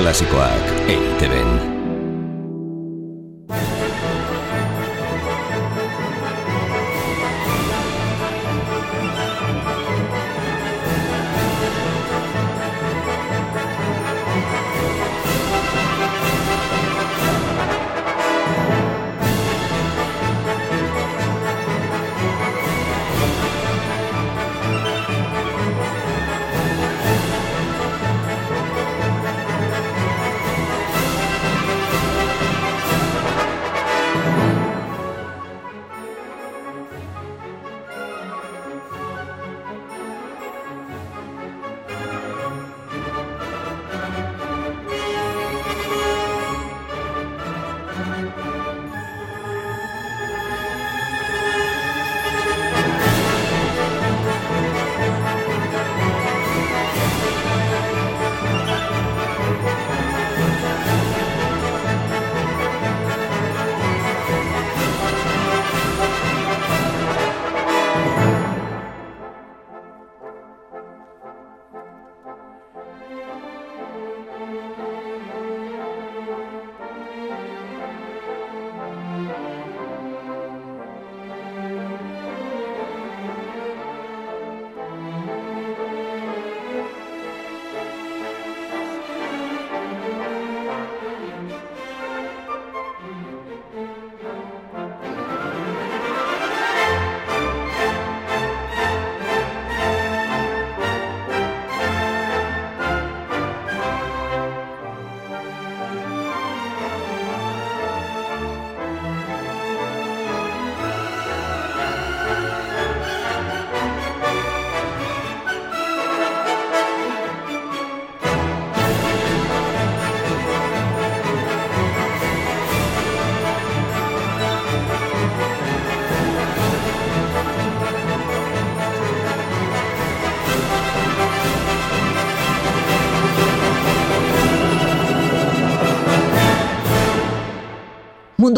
Klasikoak eiteben.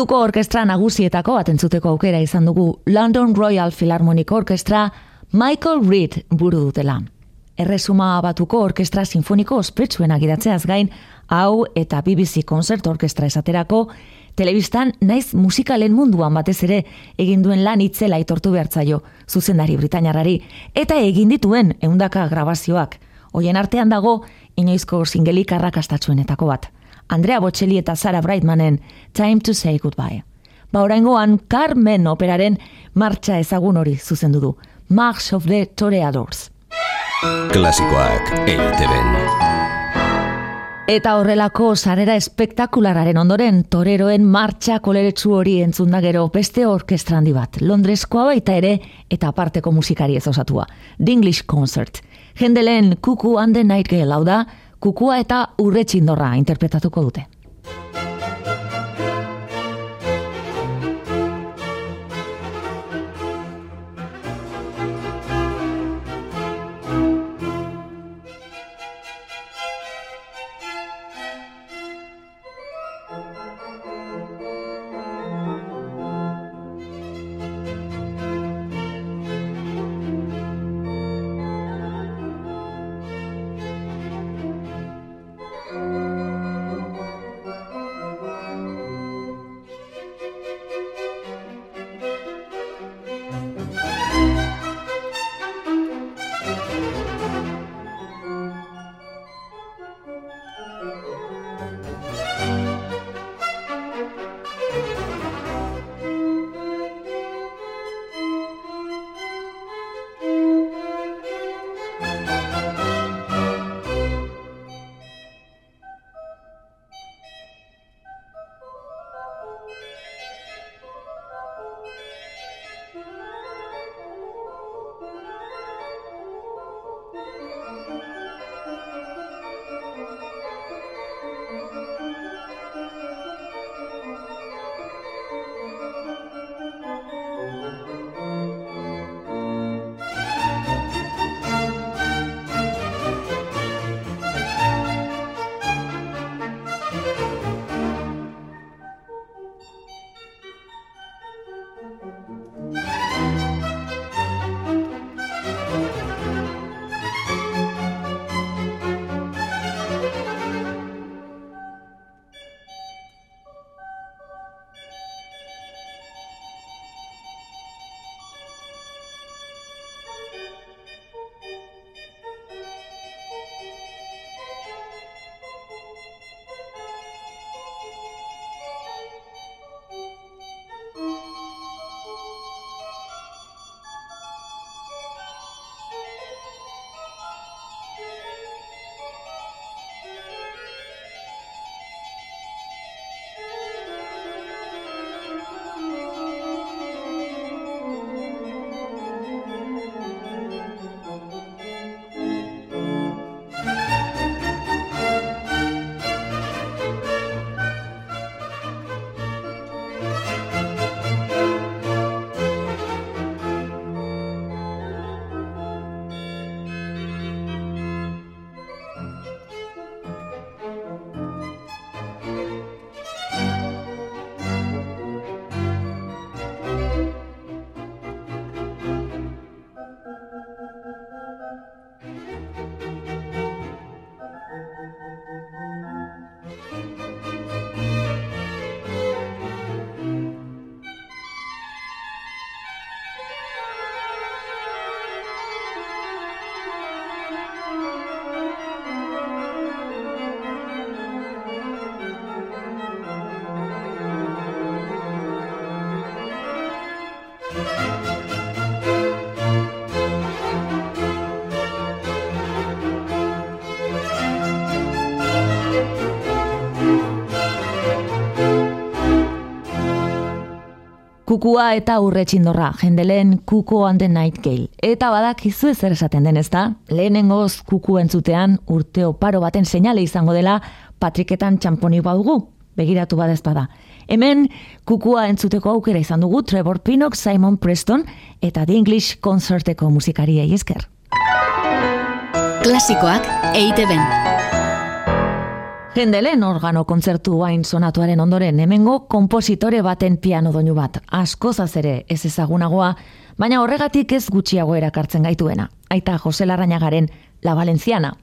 Munduko orkestra nagusietako atentzuteko aukera izan dugu London Royal Philharmonic Orchestra Michael Reed buru dutela. Erresuma batuko orkestra sinfoniko ospetsuen agidatzeaz gain, hau eta BBC Concert Orkestra esaterako, telebistan naiz musikalen munduan batez ere egin duen lan itzela itortu behartzaio zuzendari Britainarrari eta egin dituen eundaka grabazioak. Hoien artean dago, inoizko singelik arrakastatxuenetako bat. Andrea Bocelli eta Sara Brightmanen Time to Say Goodbye. Ba oraingoan Carmen operaren martxa ezagun hori zuzendu du. March of the Toreadors. Klasikoak eiteben. Eta horrelako sarera espektakulararen ondoren toreroen martxa koleretsu hori entzunda gero beste orkestra handi bat. Londreskoa baita ere eta aparteko musikari ez osatua. The English Concert. Jendelen kuku and the night girl hau da, kukua eta urretxindorra interpretatuko dute. Kukua eta urre txindorra, jendelen kuko on the Nightingale. Eta badakizu ezer esaten den, ezta? Lehenengoz kuku entzutean urte oparo baten seinale izango dela patriketan txamponi badugu, begiratu badezpada. bada Hemen kukua entzuteko aukera izan dugu Trevor Pinnock, Simon Preston eta The English Concerteko musikariei esker. Klasikoak EITB-en. Jendelen organo kontzertu hain sonatuaren ondoren hemengo kompositore baten piano doinu bat. Asko ere ez ezagunagoa, baina horregatik ez gutxiago erakartzen gaituena. Aita Jose Larrañagaren La Valenciana.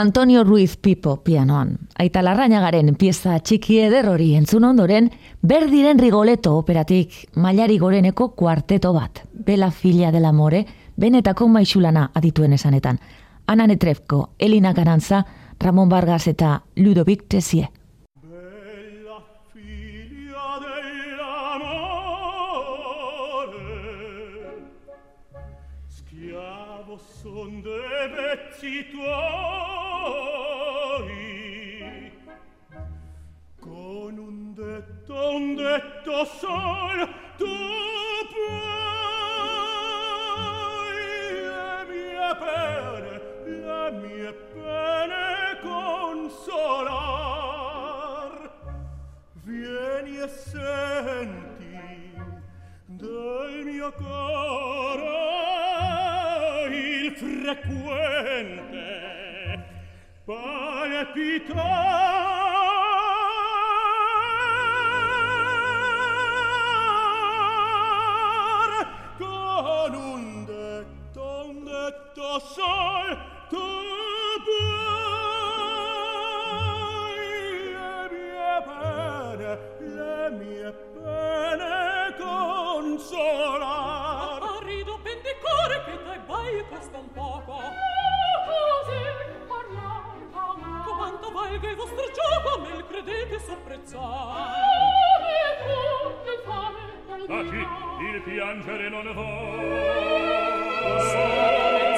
Antonio Ruiz Pipo pianoan. Aita larrañagaren pieza txiki eder hori entzun ondoren, berdiren rigoleto operatik mailari goreneko kuarteto bat. Bela filia dela more, benetako maixulana adituen esanetan. Ana Netrefko, Elina Garantza, Ramon Vargas eta Ludovic Tesie. so s'apprezzar. Taci, il piangere non vo. Sarà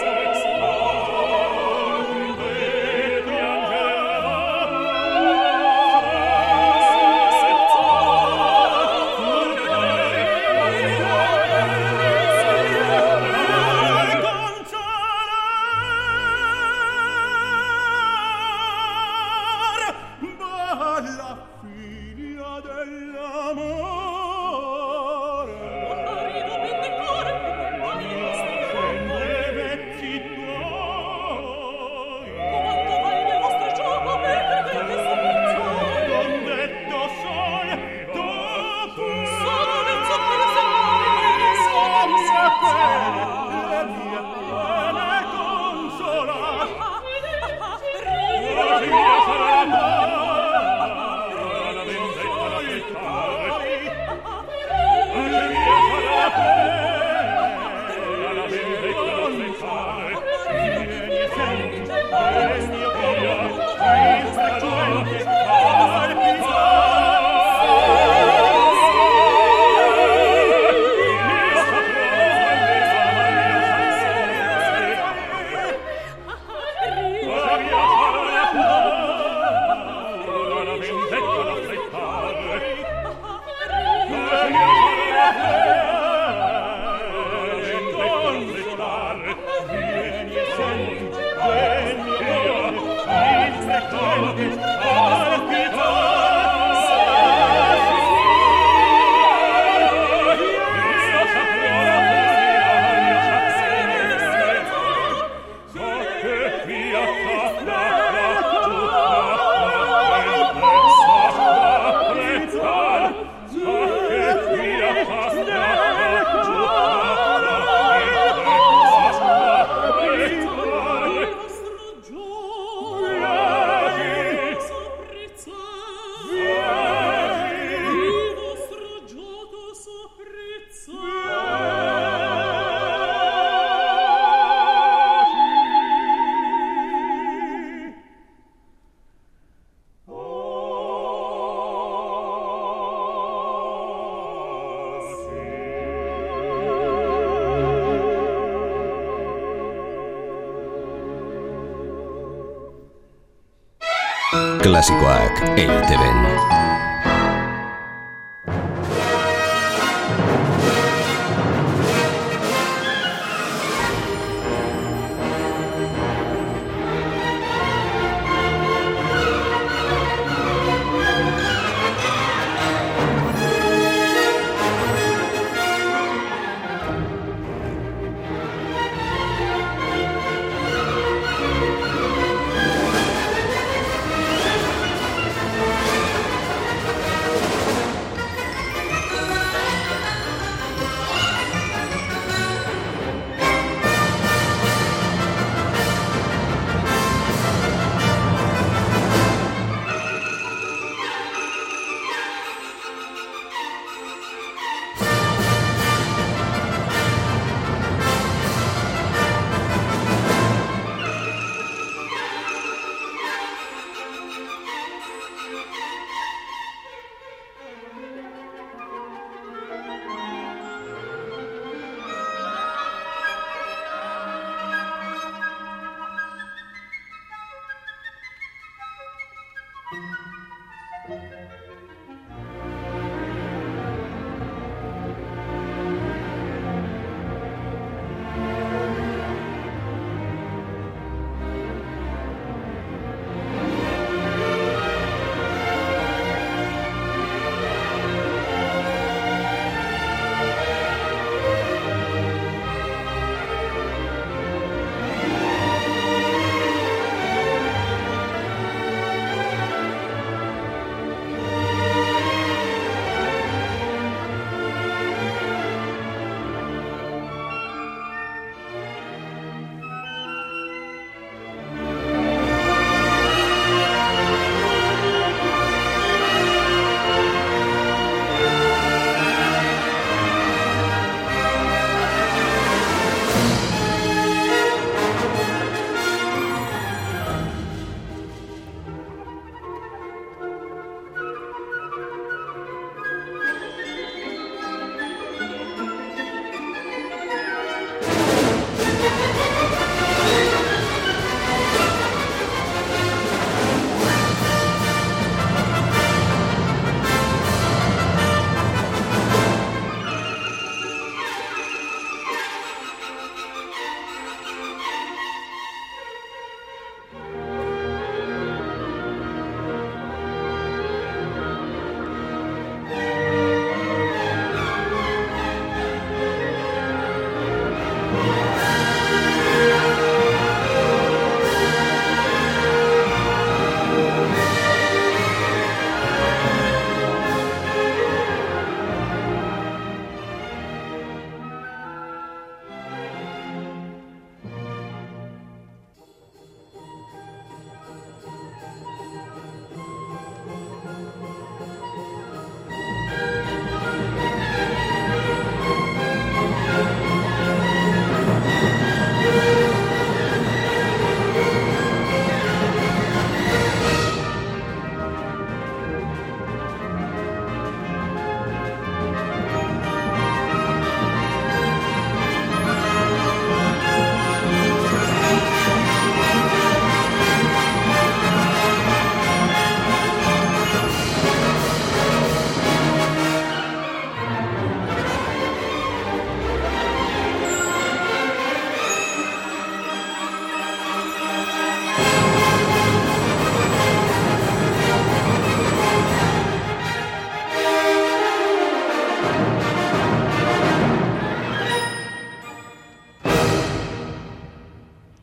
Klasikoak EITB-en.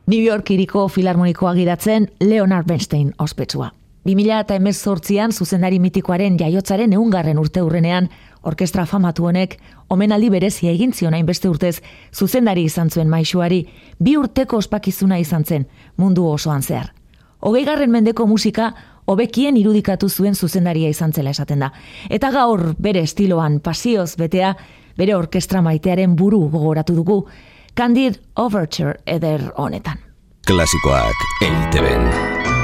New York iriko filarmonikoa gidatzen Leonard Bernstein ospetsua. 2000 eta emezortzian zuzendari mitikoaren jaiotzaren eungarren urte hurrenean, orkestra famatu honek, omenaldi berezia egin zion beste urtez, zuzendari izan zuen maixuari, bi urteko ospakizuna izan zen, mundu osoan zehar. Hogei garren mendeko musika, hobekien irudikatu zuen zuzendaria izan zela esaten da. Eta gaur bere estiloan pasioz betea, bere orkestra maitearen buru gogoratu dugu, Candid Overture eder honetan. Klasikoak EITB-en.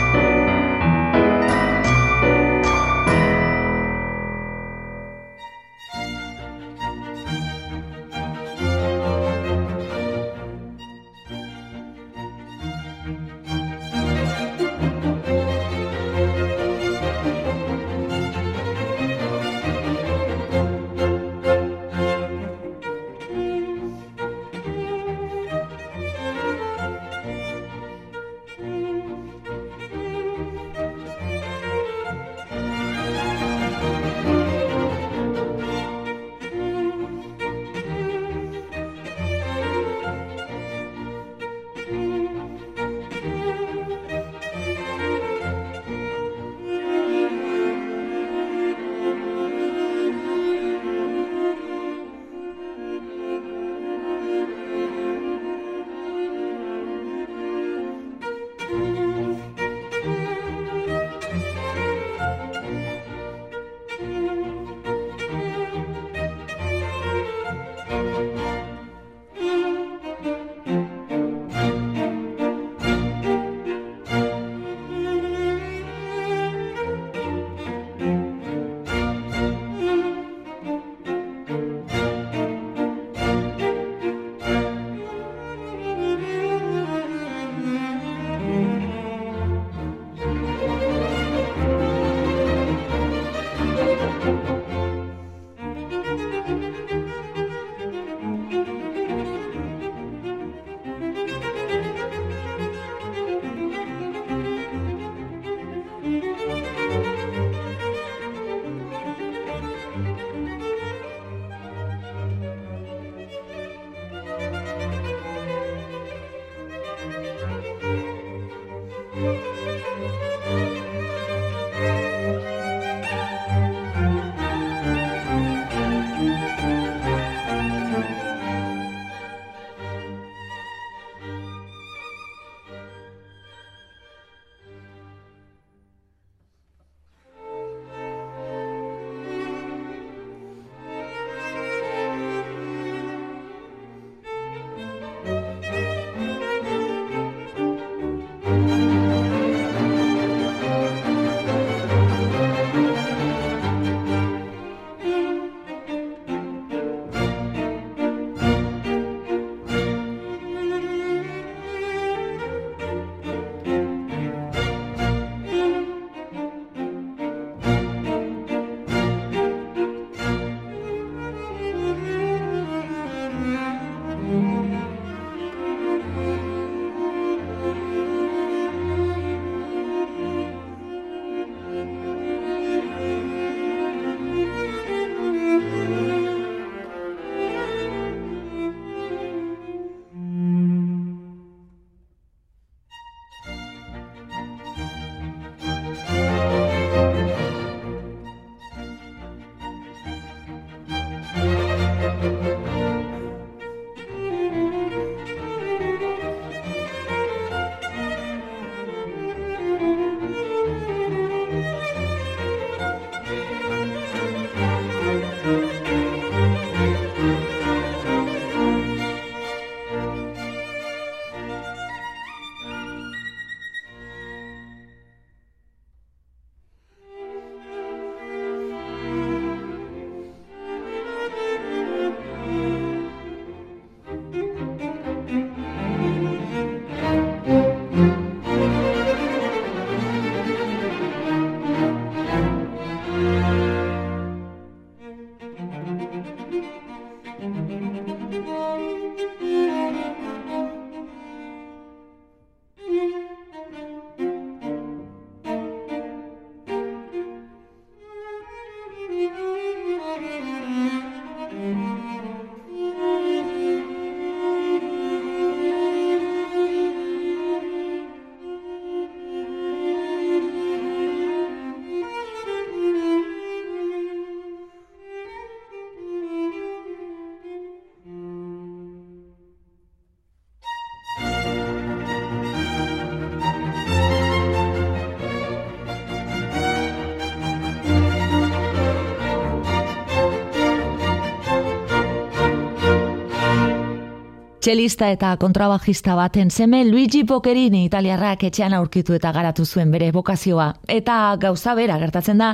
Txelista eta kontrabajista baten seme Luigi Pocherini italiarrak etxean aurkitu eta garatu zuen bere bokazioa. Eta gauza bera gertatzen da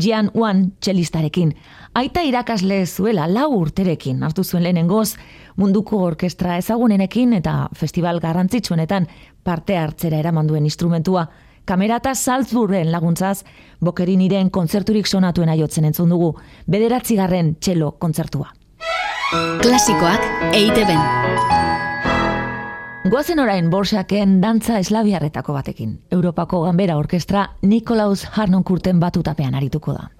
Gian Juan txelistarekin. Aita irakasle zuela lau urterekin hartu zuen lehenengoz munduko orkestra ezagunenekin eta festival garrantzitsuenetan parte hartzera eraman duen instrumentua. Kamerata Salzburgen laguntzaz, Bokeriniren kontzerturik sonatuen aiotzen entzun dugu, bederatzigarren txelo kontzertua. Klasikoak EITB-en. Goazen orain borsaken dantza eslabiarretako batekin. Europako Ganbera Orkestra Nikolaus Harnonkurten batutapean arituko da.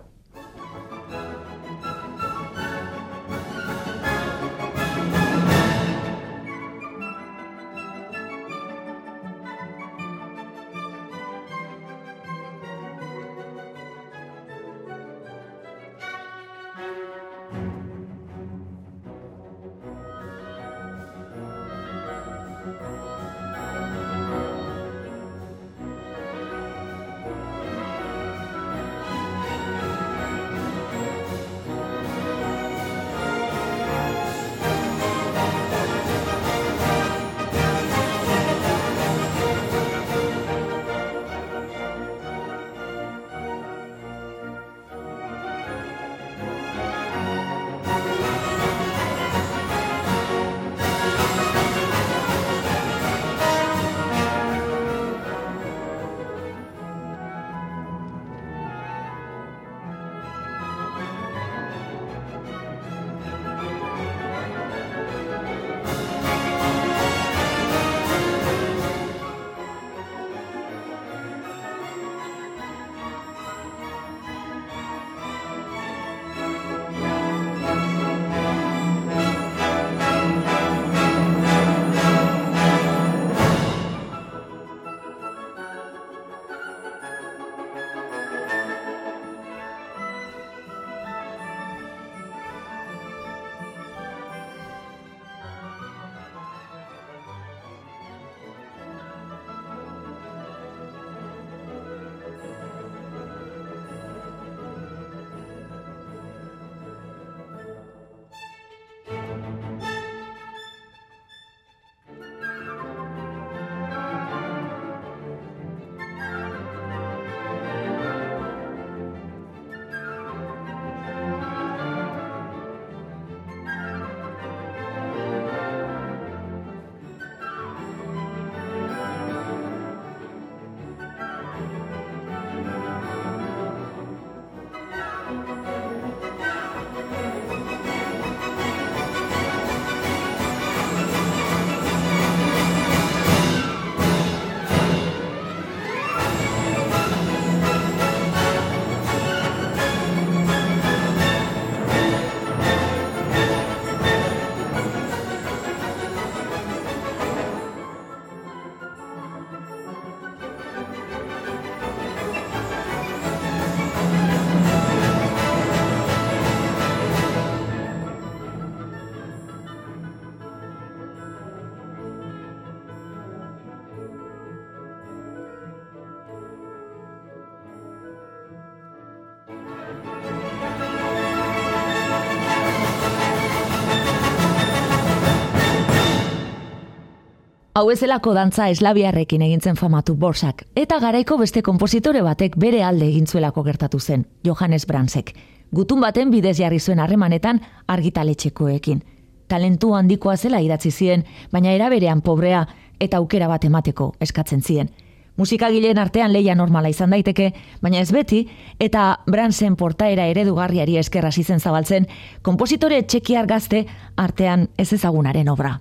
Hau ezelako dantza eslabiarrekin egintzen famatu borsak, eta garaiko beste konpositore batek bere alde egintzuelako gertatu zen, Johannes Bransek. Gutun baten bidez jarri zuen harremanetan argitaletxekoekin. Talentu handikoa zela idatzi zien, baina eraberean pobrea eta aukera bat emateko eskatzen zien. Musikagileen artean leia normala izan daiteke, baina ez beti, eta Bransen portaera eredugarriari eskerra zen zabaltzen, kompositore txekiar gazte artean ez ezagunaren obra.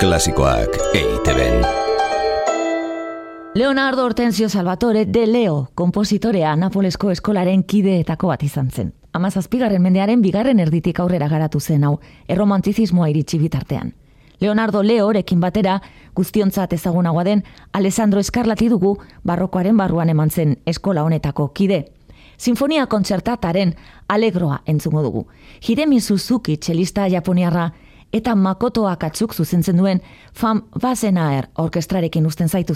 Klasikoak EITB-en. Leonardo Hortensio Salvatore de Leo, kompositorea Napolesko eskolaren kideetako bat izan zen. Amazazpigarren mendearen bigarren erditik aurrera garatu zen hau, erromantizismoa iritsi bitartean. Leonardo Leorekin batera, guztiontzat ezagunagoa den, Alessandro Eskarlati dugu barrokoaren barruan eman zen eskola honetako kide. Sinfonia kontzertataren alegroa entzungo dugu. Hiremi Suzuki txelista japoniarra eta Makoto Akatsuk zuzentzen duen Fam Vasenaer orkestrarekin usten zaitu